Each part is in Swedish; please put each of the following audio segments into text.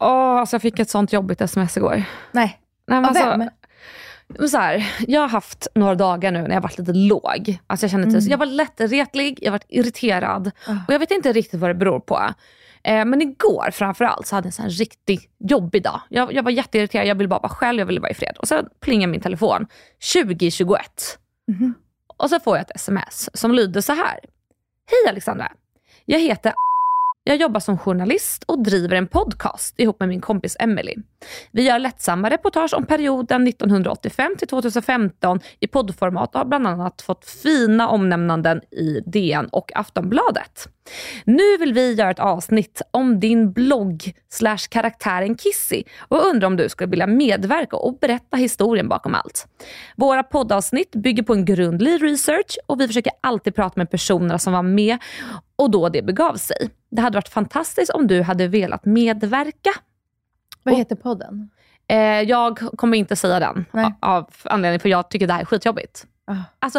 Åh, alltså jag fick ett sånt jobbigt sms igår. Nej. Nej, men Av alltså, vem? så här, jag har haft några dagar nu när jag varit lite låg. Alltså jag, kände mm. jag var lättretlig, jag var irriterad och jag vet inte riktigt vad det beror på. Eh, men igår framförallt så hade jag en sån riktigt jobbig dag. Jag, jag var jätteirriterad, jag ville bara vara själv, jag ville vara i fred. Och så plingade min telefon 2021. Mhm. Och så får jag ett sms som lyder så här. Hej Alexandra, jag heter jag jobbar som journalist och driver en podcast ihop med min kompis Emily. Vi gör lättsamma reportage om perioden 1985 till 2015 i poddformat och har bland annat fått fina omnämnanden i DN och Aftonbladet. Nu vill vi göra ett avsnitt om din blogg slash karaktären Kissy och undrar om du skulle vilja medverka och berätta historien bakom allt. Våra poddavsnitt bygger på en grundlig research och vi försöker alltid prata med personerna som var med och då det begav sig. Det hade varit fantastiskt om du hade velat medverka. Vad Och- heter podden? Eh, jag kommer inte säga den Nej. av anledning för jag tycker det här är skitjobbigt. Ah. Alltså,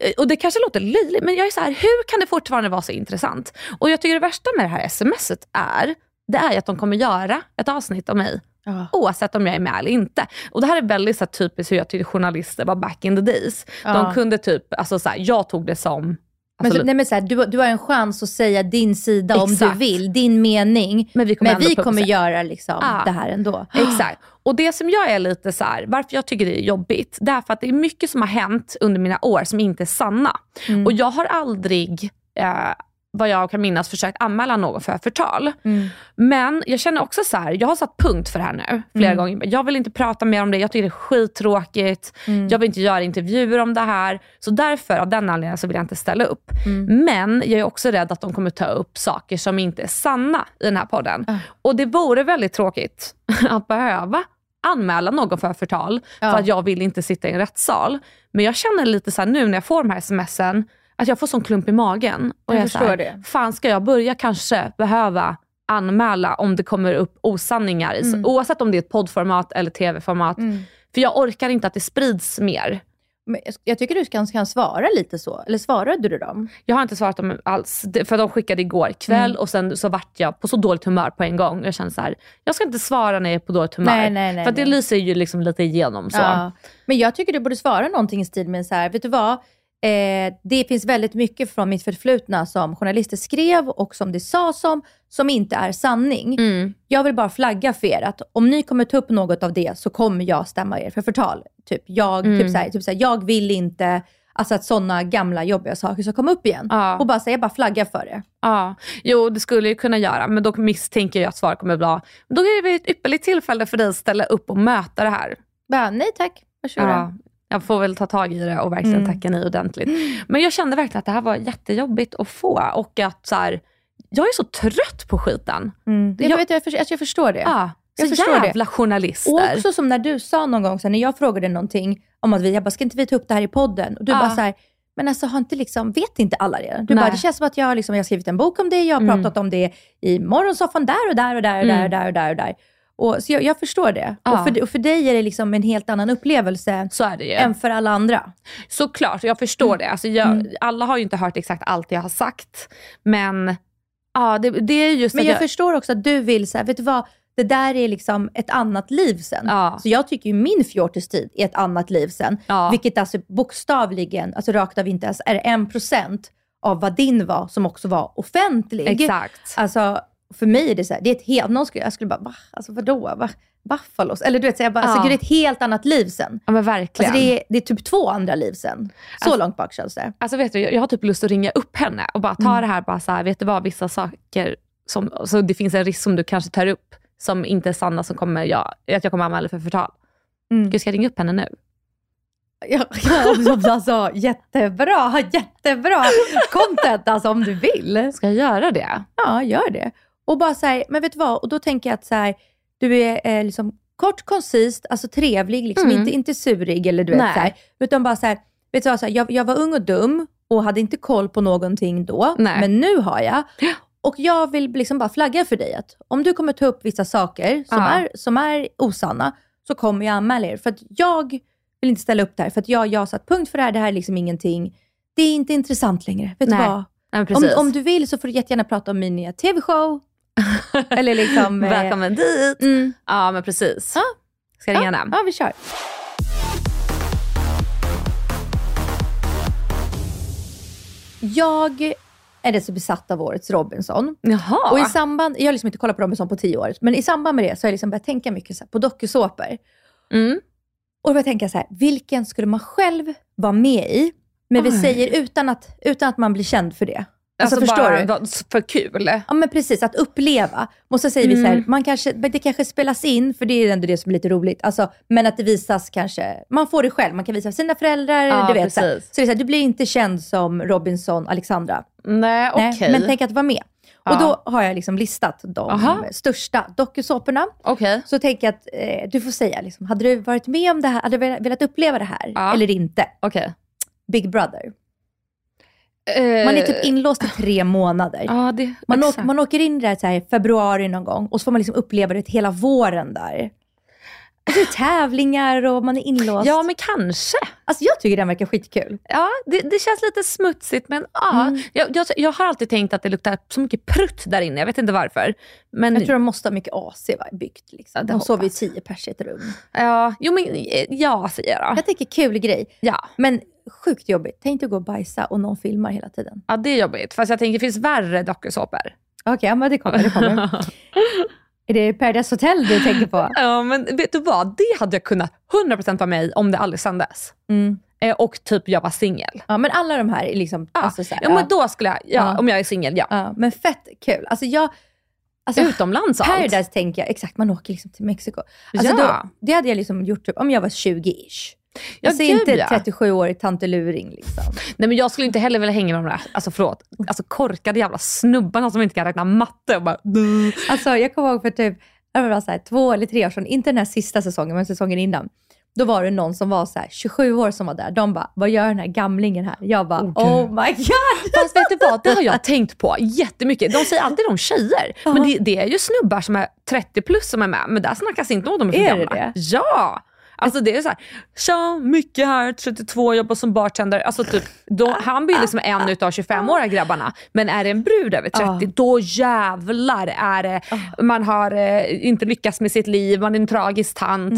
eh, och det kanske låter löjligt, men jag är så här, hur kan det fortfarande vara så intressant? Och jag tycker det värsta med det här smset är, det är att de kommer göra ett avsnitt om mig. Ja. Oavsett om jag är med eller inte. Och Det här är väldigt så här, typiskt hur jag tyckte journalister var back in the days. Ja. De kunde typ, alltså så här, jag tog det som... Men, Alltså, så, nej, men så här, du, du har en chans att säga din sida om du Exakt. vill, din mening. Men vi kommer men vi kommer göra liksom Ja. det här ändå. Exakt. Och det som jag är lite så här, varför jag tycker det är jobbigt, det är för att det är mycket som har hänt under mina år som inte är sanna. Mm. Och jag har aldrig, eh, vad jag kan minnas, försökt anmäla någon för förtal. Mm. Men jag känner också så här, jag har satt punkt för det här nu flera Mm. gånger. Jag vill inte prata mer om det, jag tycker det är skittråkigt. Mm. Jag vill inte göra intervjuer om det här. Så därför, av den anledningen, så vill jag inte ställa upp. Mm. Men jag är också rädd att de kommer ta upp saker som inte är sanna i den här podden. Ah. Och det vore väldigt tråkigt att behöva anmäla någon för förtal, Ja. för att jag vill inte sitta i en rättssal. Men jag känner lite så nu när jag får de här smsen, att jag får sån klump i magen. Och Jag så förstår här, det. Fan, ska jag börja kanske behöva anmäla om det kommer upp osanningar, Mm. oavsett om det är ett poddformat eller tv-format. Mm. För jag orkar inte att det sprids mer. Men jag- jag tycker du kan, kan svara lite så. Eller svarade du dem? Jag har inte svarat dem alls, för de skickade igår kväll Mm. och sen så vart jag på så dåligt humör på en gång. Jag kände så här, jag ska inte svara när jag är på dåligt humör. Nej, nej, nej, för det lyser ju liksom lite igenom. Så. Ja. Men jag tycker du borde svara någonting i stil med så här, vet du vad? Eh, det finns väldigt mycket från mitt förflutna som journalister skrev och som det sades om, som inte är sanning. Mm. Jag vill bara flagga för er att om ni kommer ta upp något av det så kommer jag stämma er för förtal. Typ, jag, Mm. typ så här, typ så här, jag vill inte alltså att sådana gamla jobbiga saker ska komma upp igen. Ja. Och bara säga, bara flagga för det. Ja, jo det skulle jag kunna göra, men då misstänker jag att svaret kommer bli Då är det ett ypperligt tillfälle för dig att ställa upp och möta det här. Bara, nej tack, varsågod. Ja, jag får väl ta tag i det och verkligen Mm. tacka nej ordentligt. Men jag kände verkligen att det här var jättejobbigt att få och att så här, jag är så trött på skiten. Mm. Jag, Jag- vet, jag, förstår, alltså, jag förstår det. Ja, Jag så förstår det. jävla journalister. Och också som när du sa någon gång, så här, när jag frågade någonting om att vi, jag bara, ska inte vi ta upp det här i podden? Och du Ja. bara så här, men alltså har inte liksom, vet inte alla det? Du Nej. bara, det känns som att jag, har liksom, jag har skrivit en bok om det, jag har Mm. pratat om det i morgonsoffan där och där och där och där Mm. och där och där. Och där. Och, så jag, jag förstår det. Ja. Och, för, och för dig är det liksom en helt annan upplevelse så är det ju. än för alla andra. Såklart, jag förstår det. Alltså jag, Mm. Alla har ju inte hört exakt allt jag har sagt. Men ja, det, det är just Men att jag, förstår också att du vill, så här, vet du vad, det där är liksom ett annat liv sen. Ja. Så jag tycker ju min fjortistid är ett annat liv sen. Ja. Vilket alltså bokstavligen, alltså rakt av inte ens, är en procent av vad din var som också var offentlig. Exakt. Alltså, För mig är det så här, det är ett helt, någon skulle, jag skulle bara, va? Alltså vadå? Va? Buffalos? Eller du vet, så jag bara, alltså, Ja. gud, det är ett helt annat liv sen. Ja men verkligen. Alltså, det, är, det är typ två andra liv sen. Så Alltså- långt bak känns det. Alltså vet du, jag jag har typ lust att ringa upp henne och bara ta Mm. det här, bara så här, vet du vad, vissa saker, som, så det finns en risk som du kanske tar upp, som inte är sanna, som kommer jag, att jag kommer anmäla för förtal. Mm. Gud, ska jag ringa upp henne nu? Ja, ja, alltså, jättebra, jättebra content alltså om du vill. Ska jag göra det? Ja, gör det. Och bara så här, men vet du vad? Och då tänker jag att så här, du är eh, liksom kort, koncist, alltså trevlig, liksom, Mm. inte, inte surig eller du vet Nej. så här, utan bara så här, vet du vad, så här, jag, jag var ung och dum och hade inte koll på någonting då, Nej. men nu har jag. Och jag vill liksom bara flagga för dig att om du kommer ta upp vissa saker som, Ja. är, som är osanna, så kommer jag anmäla er. För att jag vill inte ställa upp där, för att jag, jag har satt punkt för det här, det här är liksom ingenting, det är inte intressant längre. Vet Nej. du vad? Men Om, om du vill så får du jättegärna prata om min nya TV-show. Eller liksom... eh, Välkommen dit. Mm. Ja men precis. Ja. Ska jag ringa henne? Ja, vi kör. Jag är rätt så besatt av årets Robinson. Jaha. Och i samband, jag har liksom inte kollat på Robinson på tio år, men i samband med det så har jag liksom börjat tänka mycket så här, på dokusåpor. mm. Och jag tänka så här, vilken skulle man själv vara med i? Men vi Oj. säger utan att, utan att man blir känd för det. Alltså, Alltså, förstår bara du? för kul. Ja men precis, att uppleva. Och så säger vi så här, Mm. man kanske, det kanske spelas in, för det är ändå det som är lite roligt. Alltså, men att det visas kanske, man får det själv, man kan visa sina föräldrar. Ja, du vet, så, här. precis. så det är så här, du blir inte känd som Robinson Alexandra. Nej okej. Nej, men tänk att vara med. Ja. Och då har jag liksom listat de Aha. största dokusåporna. Okej. Så tänker jag att eh, du får säga, liksom, hade du varit med om det här, hade du velat uppleva det här Ja. eller inte? Okej. Big Brother. Eh, Man är typ inlåst i tre månader. Ja, det, Man, åker, man åker in där så här, i februari någon gång och så får man liksom uppleva det hela våren där. Och så är det tävlingar och man är inlåst. Ja, men kanske. Alltså jag tycker den verkar skitkul. Ja, det, det känns lite smutsigt, men ja. Mm. Jag, jag, jag har alltid tänkt att det luktar så mycket prutt där inne. Jag vet inte varför. Men, Jag tror de måste ha mycket AC byggt. Liksom. Det de sover hoppas. tio pers i ett rum. ja, jo, men eh, ja, säger jag då. Jag tänker kul grej. Ja. Men sjukt jobbigt. Tänk dig att gå och bajsa och någon filmar hela tiden. ja, det är jobbigt. Fast jag tänker det finns värre dokusåpor. Okej, ja, men det kommer. Det kommer. är det Paradise Hotel du tänker på? ja, men vet du vad? Det hade jag kunnat 100% vara med om det aldrig sändes. Mm. Eh, och typ jag var singel. Ja, men alla de här är liksom... Ja, Alltså, så här, ja, men då skulle jag, ja, Ja. om jag är singel, ja. ja, men fett kul. Alltså jag... Alltså, Utomlands och allt. Paradise tänker jag, exakt, man åker liksom till Mexiko. Alltså Ja. då, det hade jag liksom gjort typ, om jag var 20-ish. Ja, Alltså gud, inte ja. 37-årig tanteluring liksom. Nej men jag skulle inte heller vilja hänga med de där, alltså förlåt, alltså korkade jävla snubbarna som inte kan räkna matte och bara "Duh." Alltså jag kommer ihåg för typ, det var så här, två eller tre år sedan, inte den här sista säsongen, men säsongen innan. Då var det någon som var så här, 27 år som var där. De bara, vad gör den här gamlingen här? Jag bara, Oh, oh, my god! Fast vet du vad, det har jag tänkt på jättemycket. De säger alltid om tjejer, men det, det är ju snubbar som är 30 plus som är med, men där snackas inte om de är för Är gamla. det? Ja! Alltså det är så här, tja, mycket här, 32, jobbar som bartender. Alltså typ, då, han blir liksom en utav 25-åriga grabbarna. Men är det en brud över 30, Ja. då jävlar är det, man har eh, inte lyckats med sitt liv, man är en tragisk tant.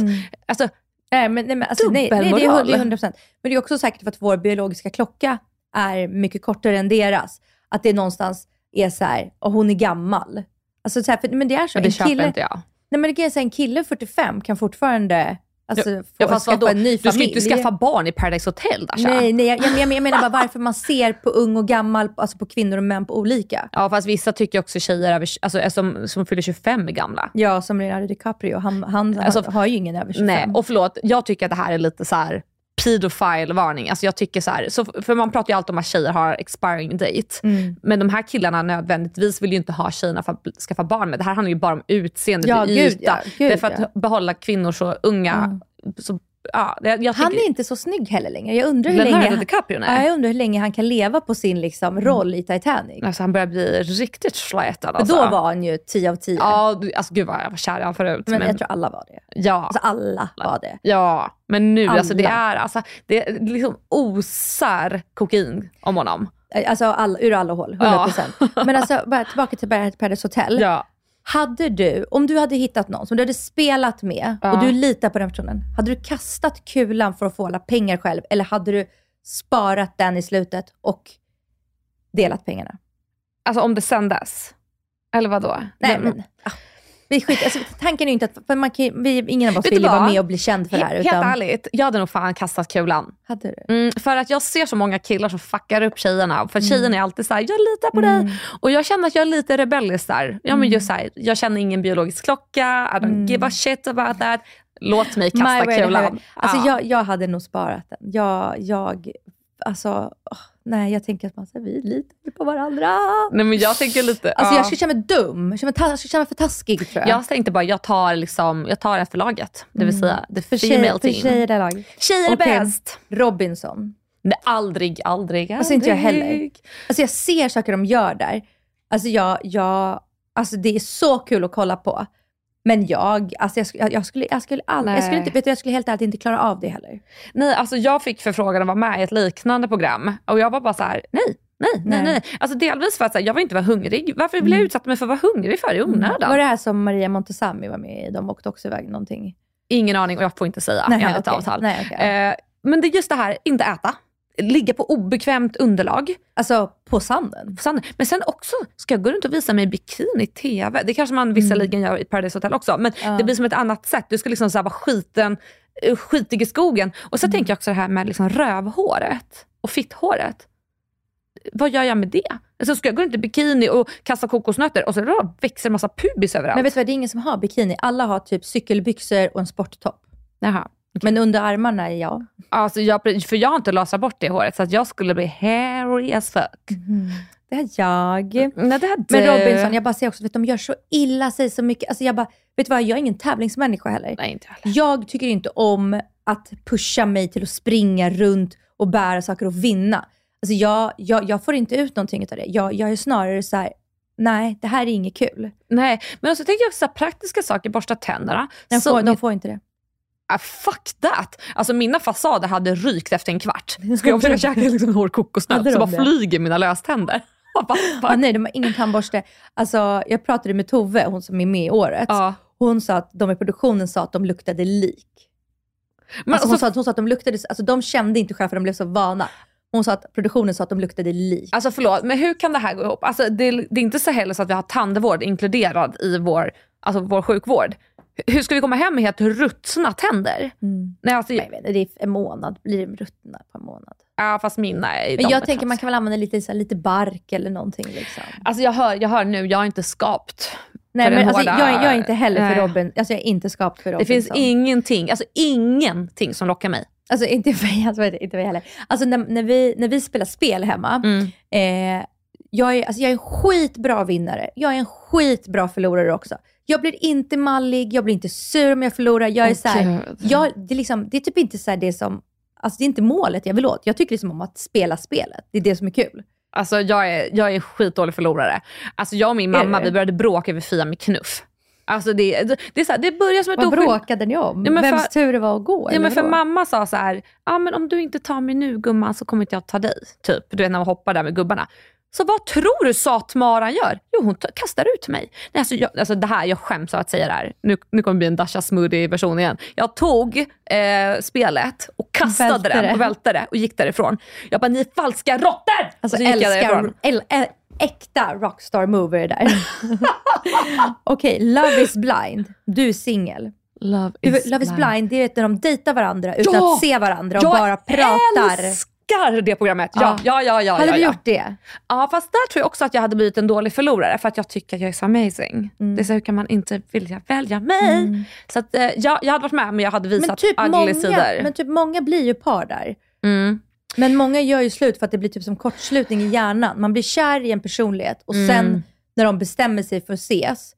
Alltså, Nej, men, nej, men, alltså, nej, nej, det är Dubbelmoral. hund- det är 100%. Men det är också säkert för att vår biologiska klocka är mycket kortare än deras. Att det någonstans är så här, och hon är gammal. Alltså, så här, för, men det är så. det en köper kille, inte jag. Nej, men det så här, en kille 45 kan fortfarande alltså, Ja, fast skaffa en ny Du ska inte skaffa barn i Paradise Hotel Dasha. Nej, nej jag, jag, jag, jag menar bara varför man ser på ung och gammal, alltså på kvinnor och män på olika. Ja fast vissa tycker också tjejer över, alltså, som, som fyller 25 är gamla. Ja, som Leonardo DiCaprio, han, han Alltså, har, har ju ingen över 25. Nej, och förlåt, jag tycker att det här är lite så här pedofile-varning. Alltså jag tycker så här, så, för man pratar ju alltid om att tjejer har expiring date. Mm. Men de här killarna nödvändigtvis vill ju inte ha tjejerna för att skaffa barn med. Det här handlar ju bara om utseendet Ja, yta. ja, gud, det är för att ja. behålla kvinnor så unga. Så, ja, jag, han är inte så snygg heller längre. Jag undrar hur länge... Han- DiCaprio, nej. Ja, jag undrar hur länge han kan leva på sin liksom, roll i Titanic. Alltså han börjar bli riktigt slätad alltså. då var han ju 10 av 10. Ja, alltså gud vad jag var kär i honom förut. men, Men, jag tror alla var det. ja. Alltså alla var det. Ja, men nu, alltså det är, alltså, det är liksom osar kokain om honom. Alltså all, ur alla håll, 100%. Men alltså, bara tillbaka till Paradise Hotel. Ja. Hade du, om du hade hittat någon som du hade spelat med Ja. och du litar på den personen, hade du kastat kulan för att få alla pengar själv eller hade du sparat den i slutet och delat pengarna? Alltså om det sändes. Eller vadå? Nej, men, ah, vi skit, alltså, tanken är ju inte att, man kan, vi, ingen av oss vill ju vara med och bli känd för det här. Helt Utan, ärligt, jag hade nog fan kastat kulan. hade du? Mm, för att jag ser så många killar som fuckar upp tjejerna. För Mm. tjejerna är alltid såhär, jag litar på dig. Och jag känner att jag är lite rebellisk där. Ja, Mm. men just så här, jag känner ingen biologisk klocka, I don't give a shit about that. Låt mig kasta way kulan. Alltså Ja. jag, jag hade nog sparat den. Jag, jag alltså, åh, nej jag tänker att man, här, vi litar på varandra. Nej, men jag tänker lite... Alltså ja. jag skulle känna mig dum, jag skulle känna mig, känna mig för taskig tror jag. Jag tänkte bara, jag tar, liksom, jag tar efter laget. Det vill säga, the Mm. för, female tjej, för team. tjejer är lag. Tjejer är Okej. bäst. Robinson. Nej, aldrig, aldrig, aldrig. Alltså inte jag heller. Alltså jag ser saker de gör där. Alltså jag, jag, alltså det är så kul att kolla på. Men jag, alltså jag, sk- jag, skulle, jag skulle aldrig, jag skulle inte, vet du, jag skulle helt ärligt inte klara av det heller. Nej, alltså jag fick förfrågan att vara med i ett liknande program och jag var bara så här: nej. Nej, nej, Nej. Alltså delvis för att här, jag vill inte vara hungrig. Varför vill jag Mm. utsätta mig för att vara hungrig för i onödan? Var det här som Maria Montazami var med i? De åkte också iväg någonting. Ingen aning och jag får inte säga Nej, enligt okej. avtal. Nej, okej. Eh, men det är just det här, inte äta. Ligga på obekvämt underlag. Alltså på sanden. På sanden. Men sen också, ska jag gå runt och visa mig i bikini i TV? Det kanske man visserligen gör i Paradise Hotel också, men Mm. Ja. det blir som ett annat sätt. Du ska liksom så vara skiten, eh, skitig i skogen. Och så Mm. tänker jag också det här med liksom rövhåret och fitthåret. Vad gör jag med det? Alltså ska jag gå runt i bikini och kasta kokosnötter och så då växer en massa pubis överallt? Men vet du vad, det är ingen som har bikini. Alla har typ cykelbyxor och en sporttopp. Jaha. Men under armarna, ja. Alltså jag, för jag har inte lasrat bort det håret så att jag skulle bli hairy as fuck. Det har jag. Nej, det hade... Men Robinson, jag bara säger också, vet, de gör så illa sig så mycket. Alltså jag bara, vet du vad, jag är ingen tävlingsmänniska heller. Nej, inte heller. Jag tycker inte om att pusha mig till att springa runt och bära saker och vinna. Alltså jag, jag, jag får inte ut någonting av det. Jag, jag är snarare så här, nej, det här är inget kul. Nej, men så tänker jag så praktiska saker, borsta tänderna. De Så- de får inte det. Ah, fuck that! Alltså mina fasader hade rykt efter en kvart. Ska jag försöka käka liksom hård kokosnöt så bara det? flyger mina löständer. Ah, nej, de har ingen tandborste. Alltså, jag pratade med Tove, hon som är med i året. Ja. Hon sa att de i produktionen sa att de luktade lik. Men alltså, hon, alltså, sa, att- hon sa att de luktade, alltså de kände inte själva för de blev så vana. Hon sa att produktionen sa att de luktade lik. alltså förlåt, men hur kan det här gå ihop? Alltså, det, det är inte så heller så att vi har tandvård inkluderad i vår, alltså vår sjukvård. Hur ska vi komma hem med helt ruttna tänder? Nej, alltså, jag vet inte, det är en månad, blir de ruttna på en månad. ja, fast mina är Men jag är tänker man kan väl använda lite, så här, lite bark eller någonting. Liksom. Alltså jag hör, jag hör nu, jag har inte skapt Nej, men alltså, jag, är- jag är inte heller för. Robin. Alltså, jag är inte skapt för Det Robinson. finns ingenting, alltså ingenting som lockar mig. Alltså inte mig, alltså, inte mig heller. Alltså när, när, vi, när vi spelar spel hemma, Mm. eh, jag, är, alltså, jag är en skitbra vinnare. Jag är en skitbra förlorare också. Jag blir inte mallig, jag blir inte sur om jag förlorar. Jag är Åh, så här, jag, det, är liksom, det är typ inte så det som, alltså det är inte målet jag vill åt. Jag tycker liksom om att spela spelet. Det är det som är kul. Alltså jag är, jag är skitdålig förlorare. Alltså jag och min mamma vi började bråka över Fia med knuff. Alltså det, det, det, är så här, det börjar som ett Vad ofrivilligt- bråkade ni om? Ja, Vems för- tur det var att gå? Ja, men för mamma sa så här, ja men om du inte tar mig nu gumman så kommer inte jag ta dig. Typ, du vet när man hoppar där med gubbarna. Så vad tror du satmaran gör? Jo hon kastar ut mig. Nej, alltså, jag, alltså det här, jag skäms av att säga det här. Nu, nu kommer det bli en Dasha Smoothie version igen. Jag tog eh, spelet och kastade Välte den det. och välte det och gick därifrån. Jag bara, ni är falska råttor! Alltså så gick jag därifrån. äl, ä, äkta rockstar mover det där. Okej, Love is blind. Du är singel. Love vet, Love is blind, det är när de dejtar varandra utan Ja! att se varandra och Jag bara pratar. älskar det programmet. Ja, ja, ja. ja, Hade ja, du ja. gjort det? Ja, fast där tror jag också att jag hade blivit en dålig förlorare för att jag tycker att jag är så amazing. Mm. Det är så, hur kan man inte vilja välja mig? Så att, eh, ja, jag hade varit med men jag hade visat typ, ugly många, sidor. men typ många blir ju par där. Mm. Men många gör ju slut för att det blir typ som kortslutning i hjärnan. Man blir kär i en personlighet och sen Mm. när de bestämmer sig för att ses,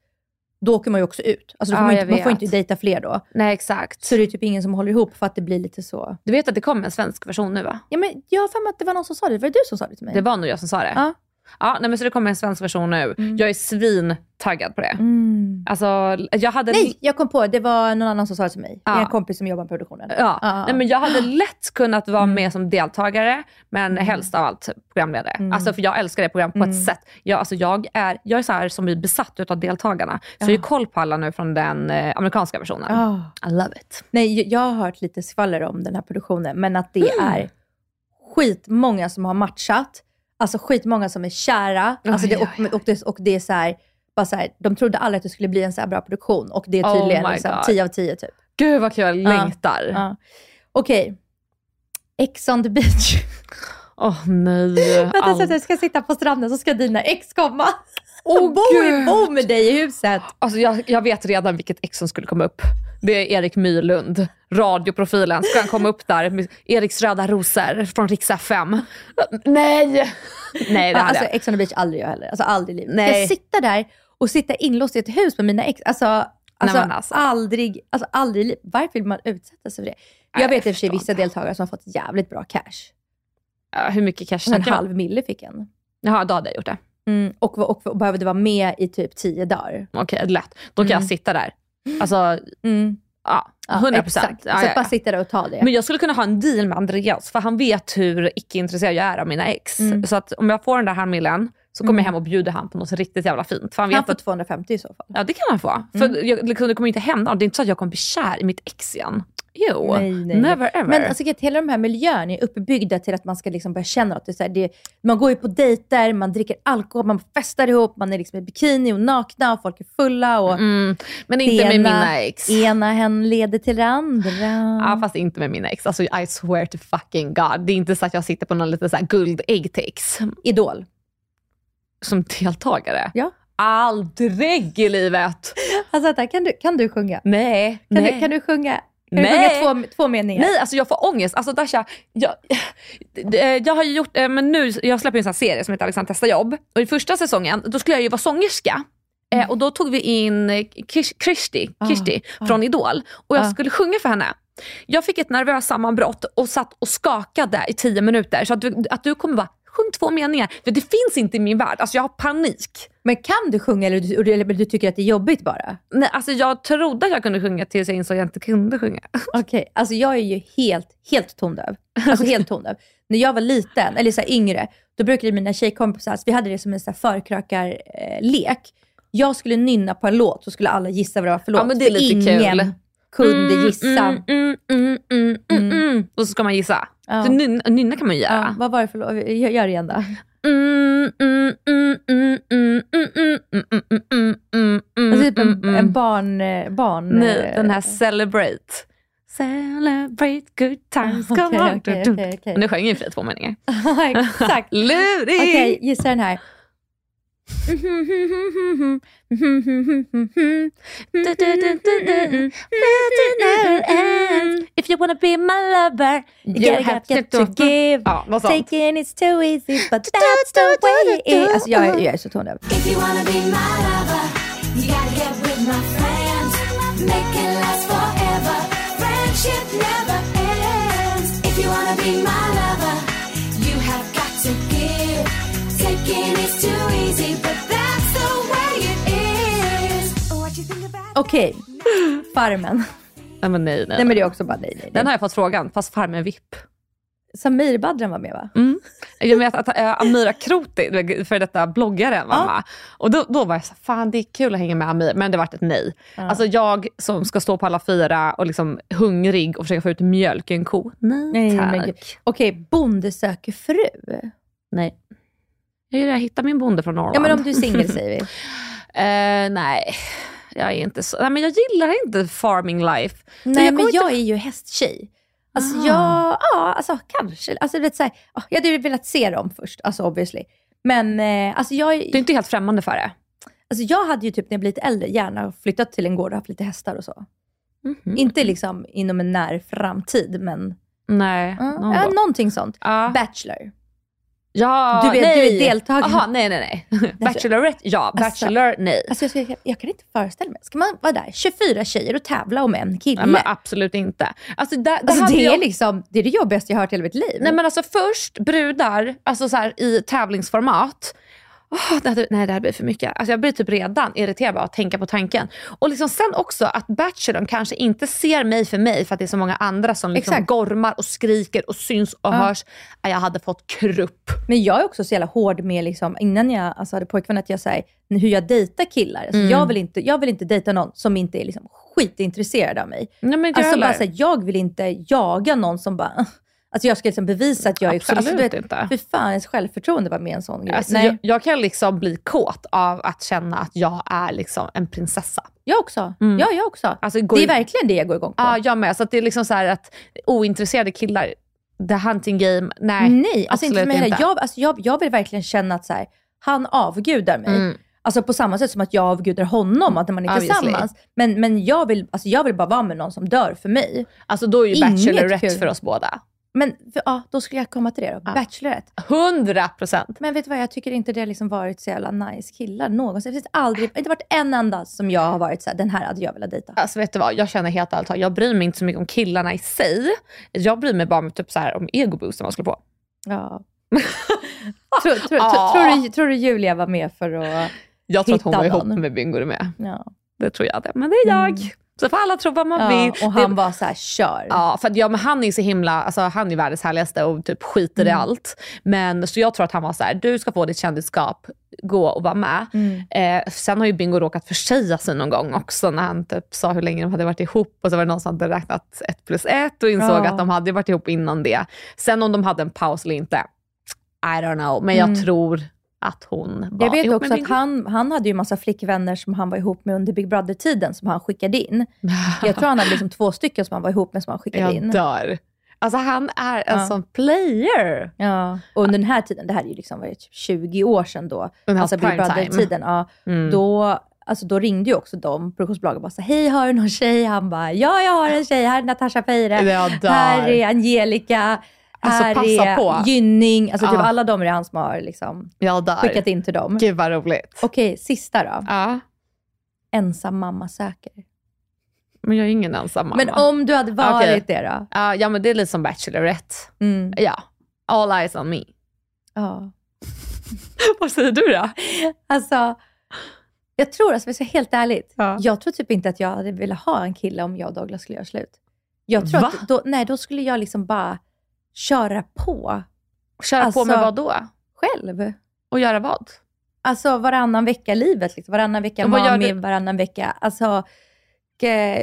då åker man ju också ut. Alltså då får Ja, man, inte, man får inte dejta fler då. Nej, exakt. Så det är typ ingen som håller ihop för att det blir lite så. Du vet att det kommer en svensk version nu va? Ja, men jag har för mig att det var någon som sa det. Var det du som sa det till mig? Det var nog jag som sa det. Ja. Ja, nej, men så det kommer en svensk version nu. Jag är svintaggad på det. Mm. Alltså, jag hade... Nej, jag kom på. Det var någon annan som sa det till mig. Ja. Det en kompis som jobbar med produktionen. Ja, Ja. Nej, men jag hade lätt kunnat vara Mm. med som deltagare, men helst av allt programledare. Alltså, för jag älskar det programmet på Mm. ett sätt. Jag, alltså, jag är, jag är så här som blir besatt av deltagarna. Så jag har koll på alla nu från den eh, amerikanska versionen. Ah. I love it. Nej, jag- jag har hört lite skvaller om den här produktionen, men att det är skitmånga som har matchat. Alltså skitmånga som är kära. Alltså det, och, och, det, och det är så här, Bara så här, de trodde aldrig att det skulle bli en så här bra produktion och det är Oh tydligen my liksom, God. 10 av 10 typ. Gud vad kul, jag längtar. Ja. Okej. Ex on the beach. Åh nej. Vänta Allt- så jag ska sitta på stranden så ska dina ex komma. Och bo, bo med dig i huset. Alltså jag, jag vet redan vilket ex som skulle komma upp. Det är Erik Myrlund, radioprofilen. Ska han komma upp där med Eriks röda rosor från Rix FM? Nej! Nej, det hade Alltså jag. Ex on the beach, aldrig jag heller. Alltså aldrig i livet. Nej. Jag sitta där och sitta inlåst i ett hus med mina ex? Alltså, alltså, men alltså. aldrig, alltså aldrig i. Varför vill man utsätta sig för det? Jag Nej, vet i och för sig vissa deltagare som har fått jävligt bra cash. Ja, Hur mycket cash En halv mille fick en. Jaha, då hade jag gjort det. Mm, och, och, och, behövde vara med i typ tio dagar. Okej, lätt. Då kan Mm. jag sitta där. Alltså, ja, Ja, 100 Exakt. procent. Så Ja, att ja, bara sitta där och ta det. Men jag skulle kunna ha en deal med Andreas, för han vet hur icke-intresserad jag är av mina ex. Mm. Så att om jag får den där halvmillen så kommer jag hem och bjuder han på något riktigt jävla fint. För han vet Han får att, 250 i så fall. ja, det kan han få. För jag, liksom, det kommer inte hända. Det är inte så att jag kommer bli kär i mitt ex igen. Jo, Nej, nej, never ever. Men alltså, hela de här miljön är uppbyggda till att man ska liksom börja känna att det är så här, det, man går ju på dejter, man dricker alkohol, man festar ihop, man är liksom i bikini och nakna och folk är fulla. Och mm, men inte med mina ex. ena hen leder till det andra. Ja, fast inte med mina ex. Alltså, I swear to fucking god. Det är inte så att jag sitter på någon liten så här guld äggtex Idol. som deltagare. Ja. Aldrig i livet. Alltså, kan, du, kan du sjunga? Nej. Kan, nej. Du, kan du sjunga? Kan Nej. du sjunga två, två meningar? Nej, alltså jag får ångest. Alltså Dasha, jag, det- jag har gjort, eh, men nu, jag släpper en sån här serie som heter Alexander testar jobb. Och i första säsongen, då skulle jag ju vara sångerska. Eh, och då tog vi in eh, Kirsti, Ah, Kirsti ah. från Idol och jag Ah. skulle sjunga för henne. Jag fick ett nervöst sammanbrott och satt och skakade i tio minuter. Så att du, att du kommer bara, sjung två meningar. För det finns inte i min värld. Alltså jag har panik. Men kan du sjunga eller du, eller du tycker att det är jobbigt bara? Nej, alltså jag trodde att jag kunde sjunga tills jag insåg att jag inte kunde sjunga. Okej, alltså jag är ju helt, helt tondöv. Alltså helt tondöv. När jag var liten, eller så yngre, då brukade mina tjejkompisar, vi hade det som en så förkrökarlek. Jag skulle nynna på en låt, så skulle alla gissa vad det var för låt. Ja, men det är lite ingen kul kunde gissa. Och så ska man gissa. Ja. Så nynna kan man ju göra. Ja, vad var det för låt? Gör, gör igen då. Typ en, barn... barn Nej, den här Celebrate. Celebrate good times, come on. Okay, okay, okay. Nu sjöng ju fri två meningar. Exakt. Luring! Okej, okay, gissa den här. If you wanna be my lover, You gotta get to give. Ja, något sånt. Taking it's too easy but that's the way it is. Alltså jag, är- uh-huh. jag är så tondöv. If you wanna be my lover, you gotta get with my friends. Make it last forever. Friendship never ends. If you wanna be my Okej, Farmen. Nej men nej, nej. Nej men det är också bara nej, nej, Den nej. har jag fått frågan, fast Farmen VIP. Samir Badran var med va? Mm. Jag vet att äh, Amira Kroti, för detta bloggaren, var Ja. med. Och då, då var jag så fan det är kul att hänga med Amir, men det vart ett nej. Alltså jag som ska stå på alla fyra och liksom hungrig och försöka få ut mjölk i en ko. Nej, Nej, tack. men gud. Okej, Bonde söker fru. nej. Jag, jag hittar min bonde från Norrland. Ja men om du är singel säger vi. Eh, nej, jag är inte så. Nej, men jag gillar inte farming life. Så Nej jag men jag är ju hästtjej. Alltså Ah. jag, ja alltså kanske. Alltså vet såhär, ja, jag hade velat se dem först, alltså obviously. Men eh, alltså jag, Du är inte helt främmande för det? alltså jag hade ju typ när jag blev lite äldre gärna flyttat till en gård och haft lite hästar och så. Mhm. Inte liksom inom en när framtid, men Nej. ja, någon ja, någonting sånt. Ja. Bachelor. Ja, Du är- du är nej. deltagare. Jaha, nej, nej, nej. Bachelorette, ja. Alltså- Bachelor, nej. Alltså jag, ska, jag kan inte föreställa mig. Ska man vara där 24 tjejer och tävla om en kille? Men absolut inte. Alltså, där, där alltså det, är jag... liksom, det är det jobbigaste jag har hört i hela mitt liv. Nej men alltså först brudar, alltså så här, i tävlingsformat. Åh, det hade, nej det här blir för mycket. Alltså jag blir typ redan irriterad bara att tänka på tanken. Och liksom sen också att Bachelorn kanske inte ser mig för mig för att det är så många andra som liksom Exakt. gormar och skriker och syns och Ja. hörs. Ja, Jag hade fått krupp. Men jag är också så jävla hård med, liksom, innan jag alltså, hade pojkvän, att jag säger hur jag dejtar killar. Alltså, Mm. jag, vill inte, jag vill inte dejta någon som inte är liksom, skitintresserad av mig. Nej, men Alltså, bara, så här, jag vill inte jaga någon som bara... Alltså jag ska liksom bevisa att jag är Absolut så, du vet, inte. Fy fan, ens självförtroende var med i en sån grej. Alltså, Nej, jag, jag kan liksom bli kåt av att känna att jag är liksom en prinsessa. jag också. Mm. Ja, jag också. Alltså, Det är ju- verkligen det jag går igång på. Ja, jag med. Så det är liksom så att ointresserade killar, the hunting game, nej. Nej, alltså inte för absolut mig inte. Jag, alltså jag, jag vill verkligen känna att så här, han avgudar mig. Mm. Alltså på samma sätt som att jag avgudar honom, att när man är Obviously. tillsammans. Men, men jag, vill, alltså jag vill bara vara med någon som dör för mig. Alltså då är ju Inget Bachelorette för oss båda. Men för, ja, då skulle jag komma till det då. Ja. Bachelorette. 100 procent. Men vet du vad, jag tycker inte det har liksom varit så jävla nice killar någonsin. Det finns aldrig, inte varit en enda som jag har varit så här, den här hade jag velat dejta. Alltså vet du vad, jag känner helt ärligt, jag bryr mig inte så mycket om killarna i sig. Jag bryr mig bara om, typ så här, om egoboost som man skulle på. Ja. tror, tror, Ja. tror, tror, du, tror du Julia var med för att... Jag tror att hon Hitta var ihop någon. med Bingo med. Ja. Det tror jag det. Men det är jag. Mm. Så får alla tro vad man Ja, vill. och han det, var så här, kör. Ja, för att, ja, men han är så himla, alltså, han är världens härligaste och typ skiter i Mm. allt. Men så jag tror att han var så här, du ska få ditt kändisskap, gå och vara med. Mm. Eh, sen har ju Bingo råkat försäga sig någon gång också när han typ sa hur länge de hade varit ihop och så var det någon som hade räknat ett plus ett och insåg Ja. att de hade varit ihop innan det. Sen om de hade en paus eller inte, I don't know. Men jag Mm. tror att hon var Jag vet ihop också med att han, han hade ju massa flickvänner som han var ihop med under Big Brother-tiden som han skickade in. Jag tror han hade liksom två stycken som han var ihop med som han skickade jag in. dör. Alltså han är en Ja. sån player. Ja. Och under den här tiden, det här är ju liksom vad är det, typ 20 år sedan då, Den här alltså Big. Brother-tiden, ja, Mm. då, alltså då ringde ju också de, produktionsbolagen bara så hej har du någon tjej? Han bara, ja jag har en tjej, här är Natasha Peire, Jag dör. här är Angelica, Alltså, är på. Gynning, alltså typ alla de är han som har liksom Jag skickat in till dem. Gud vad roligt. Okej, sista då. Ja, Ensam mamma söker. men jag är ingen ensam mamma. Men om du hade varit Okej. det då? Ja, ja, men det är lite som Bachelorette. Mm. Ja, all eyes on me. Ja. Vad säger du då? Alltså, jag tror, alltså, att säga helt ärligt, Ja. jag tror typ inte att jag hade velat ha en kille om jag och Douglas skulle göra slut. Jag tror Va? att då, nej, då skulle jag liksom bara köra på Köra på Alltså- med vad då? själv. Och göra vad? Alltså varannan vecka-livet. Liksom. Varannan vecka Och vad gör mami, du? varannan vecka alltså,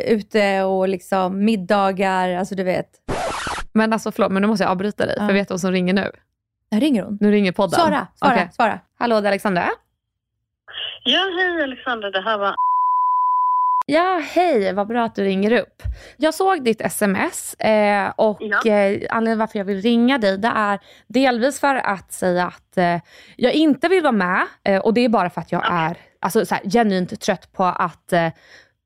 ute och liksom middagar, alltså du vet. Men alltså förlåt, men nu måste jag avbryta dig. Ja. För vet du vad som ringer nu? Här ringer hon. Nu ringer podden. Svara, svara, Okej. svara. Hallå, det är Alexandra. Ja, hej Alexandra. Det här var Ja, hej. Vad bra att du ringer upp. Jag såg ditt sms eh, och Ja. eh, anledningen varför jag vill ringa dig det är delvis för att säga att eh, jag inte vill vara med eh, och det är bara för att jag är alltså, så här, genuint trött på att eh,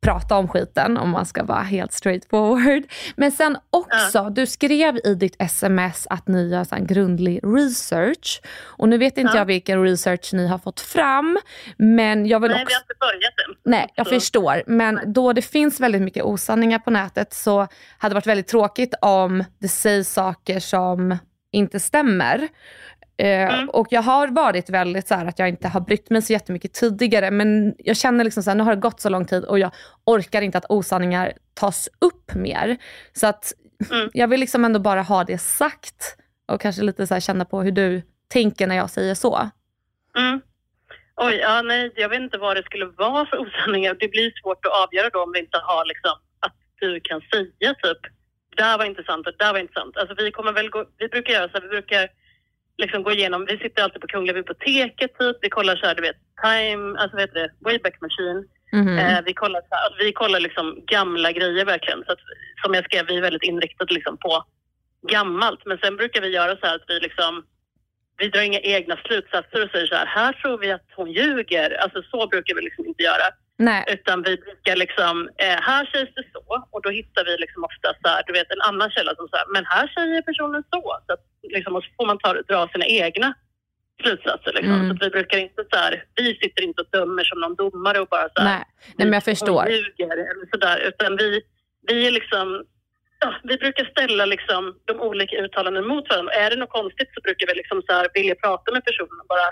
prata om skiten om man ska vara helt straightforward. Men sen också, du skrev i ditt sms att ni gör så här grundlig research. Och nu vet inte Ja. jag vilken research ni har fått fram. Men jag vill Nej, också... vi har inte börjat än. Nej, jag Så- förstår. Men då det finns väldigt mycket osanningar på nätet så hade det varit väldigt tråkigt om det sägs saker som inte stämmer. Eh, Mm. Och jag har varit väldigt så här att jag inte har brytt mig så jättemycket tidigare. Men jag känner liksom så här, nu har det gått så lång tid och jag orkar inte att osanningar tas upp mer. Så att Mm. jag vill liksom ändå bara ha det sagt och kanske lite så här känna på hur du tänker när jag säger så. Mm. Oj, ja, nej, jag vet inte vad det skulle vara för osanningar. Det blir svårt att avgöra då om vi inte har liksom att du kan säga typ det där var intressant och det där var intressant. Alltså vi kommer väl gå, vi brukar göra så här, vi brukar liksom gå igenom, vi sitter alltid på Kungliga biblioteket typ, vi kollar så här, du vet, time, alltså vad heter det, Wayback Machine. Mhm. Eh, vi kollar, så här, vi kollar liksom gamla grejer verkligen. Så att, som jag skrev, vi är väldigt inriktade liksom på gammalt. Men sen brukar vi göra så här att vi liksom vi drar inga egna slutsatser och säger så här, här tror vi att hon ljuger. Alltså så brukar vi liksom inte göra. Nej. Utan vi brukar liksom, eh, här sägs det så och då hittar vi liksom ofta så här, du vet en annan källa som säger, men här säger personen så. så att, liksom, och så får man ta, dra sina egna slutsatser. Liksom. Mm. Så att vi brukar inte så här, vi sitter inte och dömer som någon domare och bara så här, Nej. Nej, men jag förstår. ljuger eller sådär. Utan vi, vi är liksom, ja, vi brukar ställa liksom de olika uttalanden mot varandra. Är det något konstigt så brukar vi liksom så här vilja prata med personen och bara,